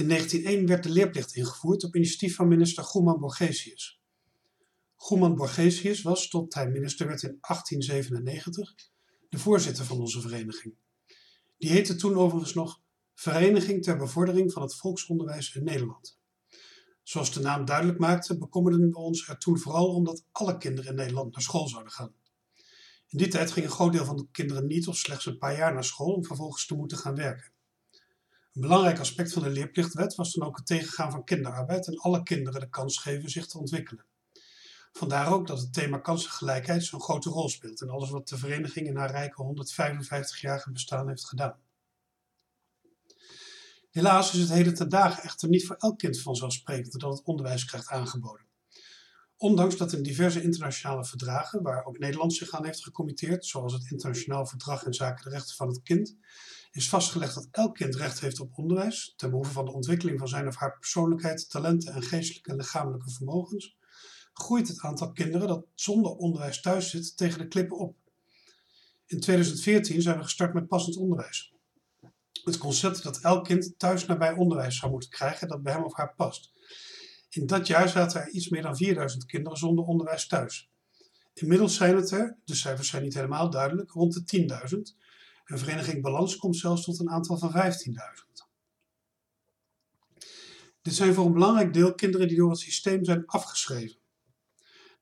In 1901 werd de leerplicht ingevoerd op initiatief van minister Goeman Borgesius. Goeman Borgesius was, tot hij minister werd in 1897, de voorzitter van onze vereniging. Die heette toen overigens nog Vereniging ter Bevordering van het Volksonderwijs in Nederland. Zoals de naam duidelijk maakte, bekommerden we ons er toen vooral om dat alle kinderen in Nederland naar school zouden gaan. In die tijd ging een groot deel van de kinderen niet of slechts een paar jaar naar school om vervolgens te moeten gaan werken. Een belangrijk aspect van de leerplichtwet was dan ook het tegengaan van kinderarbeid en alle kinderen de kans geven zich te ontwikkelen. Vandaar ook dat het thema kansengelijkheid zo'n grote rol speelt in alles wat de vereniging in haar rijke 155-jarige bestaan heeft gedaan. Helaas is het heden ten dagen echter niet voor elk kind vanzelfsprekend dat het onderwijs krijgt aangeboden. Ondanks dat in diverse internationale verdragen, waar ook Nederland zich aan heeft gecommitteerd, zoals het Internationaal Verdrag in zaken de rechten van het kind, is vastgelegd dat elk kind recht heeft op onderwijs, ten behoeve van de ontwikkeling van zijn of haar persoonlijkheid, talenten en geestelijke en lichamelijke vermogens, groeit het aantal kinderen dat zonder onderwijs thuis zit tegen de klippen op. In 2014 zijn we gestart met passend onderwijs. Het concept dat elk kind thuis nabij onderwijs zou moeten krijgen dat bij hem of haar past. In dat jaar zaten er iets meer dan 4000 kinderen zonder onderwijs thuis. Inmiddels zijn het er, de cijfers zijn niet helemaal duidelijk, rond de 10.000. En Vereniging Balans komt zelfs tot een aantal van 15.000. Dit zijn voor een belangrijk deel kinderen die door het systeem zijn afgeschreven.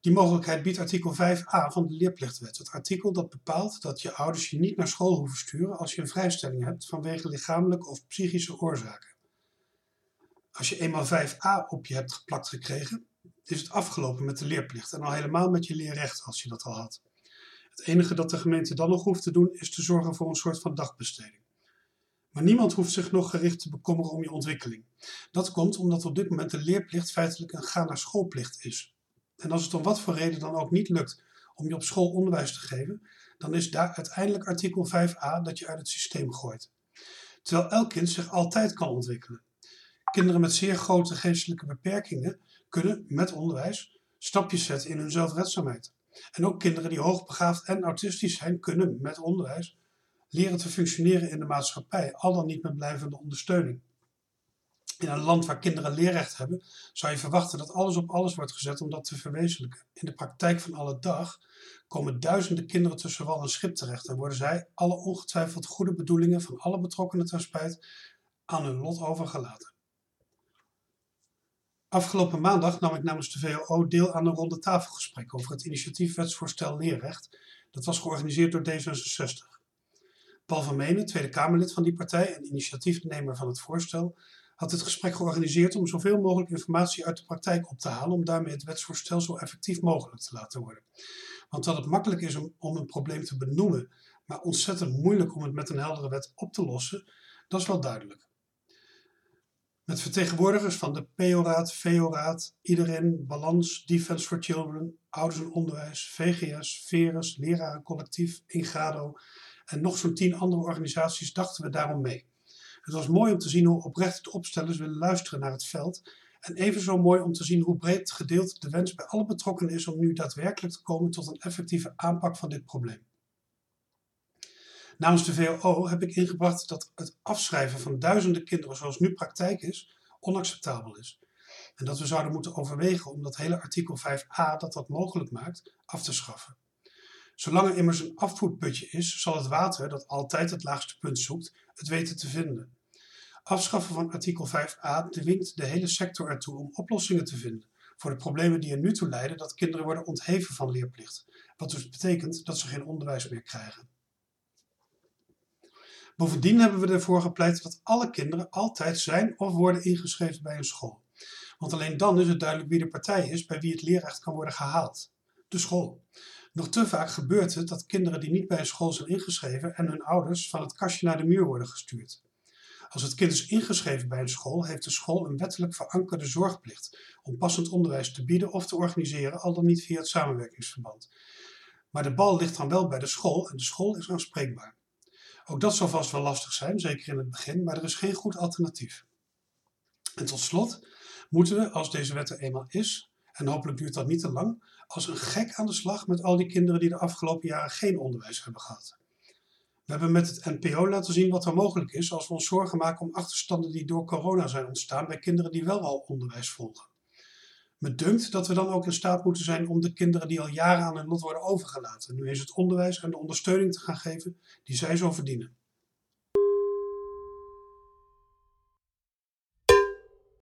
Die mogelijkheid biedt artikel 5a van de leerplichtwet. Het artikel dat bepaalt dat je ouders je niet naar school hoeven sturen als je een vrijstelling hebt vanwege lichamelijke of psychische oorzaken. Als je eenmaal 5a op je hebt geplakt gekregen, is het afgelopen met de leerplicht en al helemaal met je leerrecht als je dat al had. Het enige dat de gemeente dan nog hoeft te doen is te zorgen voor een soort van dagbesteding. Maar niemand hoeft zich nog gericht te bekommeren om je ontwikkeling. Dat komt omdat op dit moment de leerplicht feitelijk een ga naar schoolplicht is. En als het om wat voor reden dan ook niet lukt om je op school onderwijs te geven, dan is daar uiteindelijk artikel 5a dat je uit het systeem gooit. Terwijl elk kind zich altijd kan ontwikkelen. Kinderen met zeer grote geestelijke beperkingen kunnen met onderwijs stapjes zetten in hun zelfredzaamheid. En ook kinderen die hoogbegaafd en autistisch zijn, kunnen met onderwijs leren te functioneren in de maatschappij, al dan niet met blijvende ondersteuning. In een land waar kinderen leerrecht hebben, zou je verwachten dat alles op alles wordt gezet om dat te verwezenlijken. In de praktijk van alle dag komen duizenden kinderen tussen wal en schip terecht en worden zij, alle ongetwijfeld goede bedoelingen van alle betrokkenen ter spijt, aan hun lot overgelaten. Afgelopen maandag nam ik namens de VOO deel aan een ronde tafelgesprek over het initiatief Wetsvoorstel Leerrecht. Dat was georganiseerd door D66. Paul van Menen, Tweede Kamerlid van die partij en initiatiefnemer van het voorstel, had het gesprek georganiseerd om zoveel mogelijk informatie uit de praktijk op te halen om daarmee het wetsvoorstel zo effectief mogelijk te laten worden. Want dat het makkelijk is om, om een probleem te benoemen, maar ontzettend moeilijk om het met een heldere wet op te lossen, dat is wel duidelijk. Met vertegenwoordigers van de PO-raad, VO-raad, Iedereen, Balans, Defense for Children, Ouders en Onderwijs, VGS, Verus, Lerarencollectief, Ingrado en nog zo'n tien andere organisaties dachten we daarom mee. Het was mooi om te zien hoe oprecht de opstellers willen luisteren naar het veld. En evenzo mooi om te zien hoe breed gedeeld de wens bij alle betrokkenen is om nu daadwerkelijk te komen tot een effectieve aanpak van dit probleem. Namens de VOO heb ik ingebracht dat het afschrijven van duizenden kinderen zoals nu praktijk is, onacceptabel is. En dat we zouden moeten overwegen om dat hele artikel 5a dat dat mogelijk maakt, af te schaffen. Zolang er immers een afvoerputje is, zal het water, dat altijd het laagste punt zoekt, het weten te vinden. Afschaffen van artikel 5a dwingt de hele sector ertoe om oplossingen te vinden voor de problemen die er nu toe leiden dat kinderen worden ontheven van leerplicht, wat dus betekent dat ze geen onderwijs meer krijgen. Bovendien hebben we ervoor gepleit dat alle kinderen altijd zijn of worden ingeschreven bij een school. Want alleen dan is het duidelijk wie de partij is bij wie het leerrecht kan worden gehaald. De school. Nog te vaak gebeurt het dat kinderen die niet bij een school zijn ingeschreven en hun ouders van het kastje naar de muur worden gestuurd. Als het kind is ingeschreven bij een school, heeft de school een wettelijk verankerde zorgplicht om passend onderwijs te bieden of te organiseren, al dan niet via het samenwerkingsverband. Maar de bal ligt dan wel bij de school en de school is aanspreekbaar. Ook dat zal vast wel lastig zijn, zeker in het begin, maar er is geen goed alternatief. En tot slot moeten we, als deze wet er eenmaal is, en hopelijk duurt dat niet te lang, als een gek aan de slag met al die kinderen die de afgelopen jaren geen onderwijs hebben gehad. We hebben met het NPO laten zien wat er mogelijk is als we ons zorgen maken om achterstanden die door corona zijn ontstaan bij kinderen die wel al onderwijs volgen. Me dunkt dat we dan ook in staat moeten zijn om de kinderen die al jaren aan hun lot worden overgelaten, nu eens het onderwijs en de ondersteuning te gaan geven die zij zo verdienen.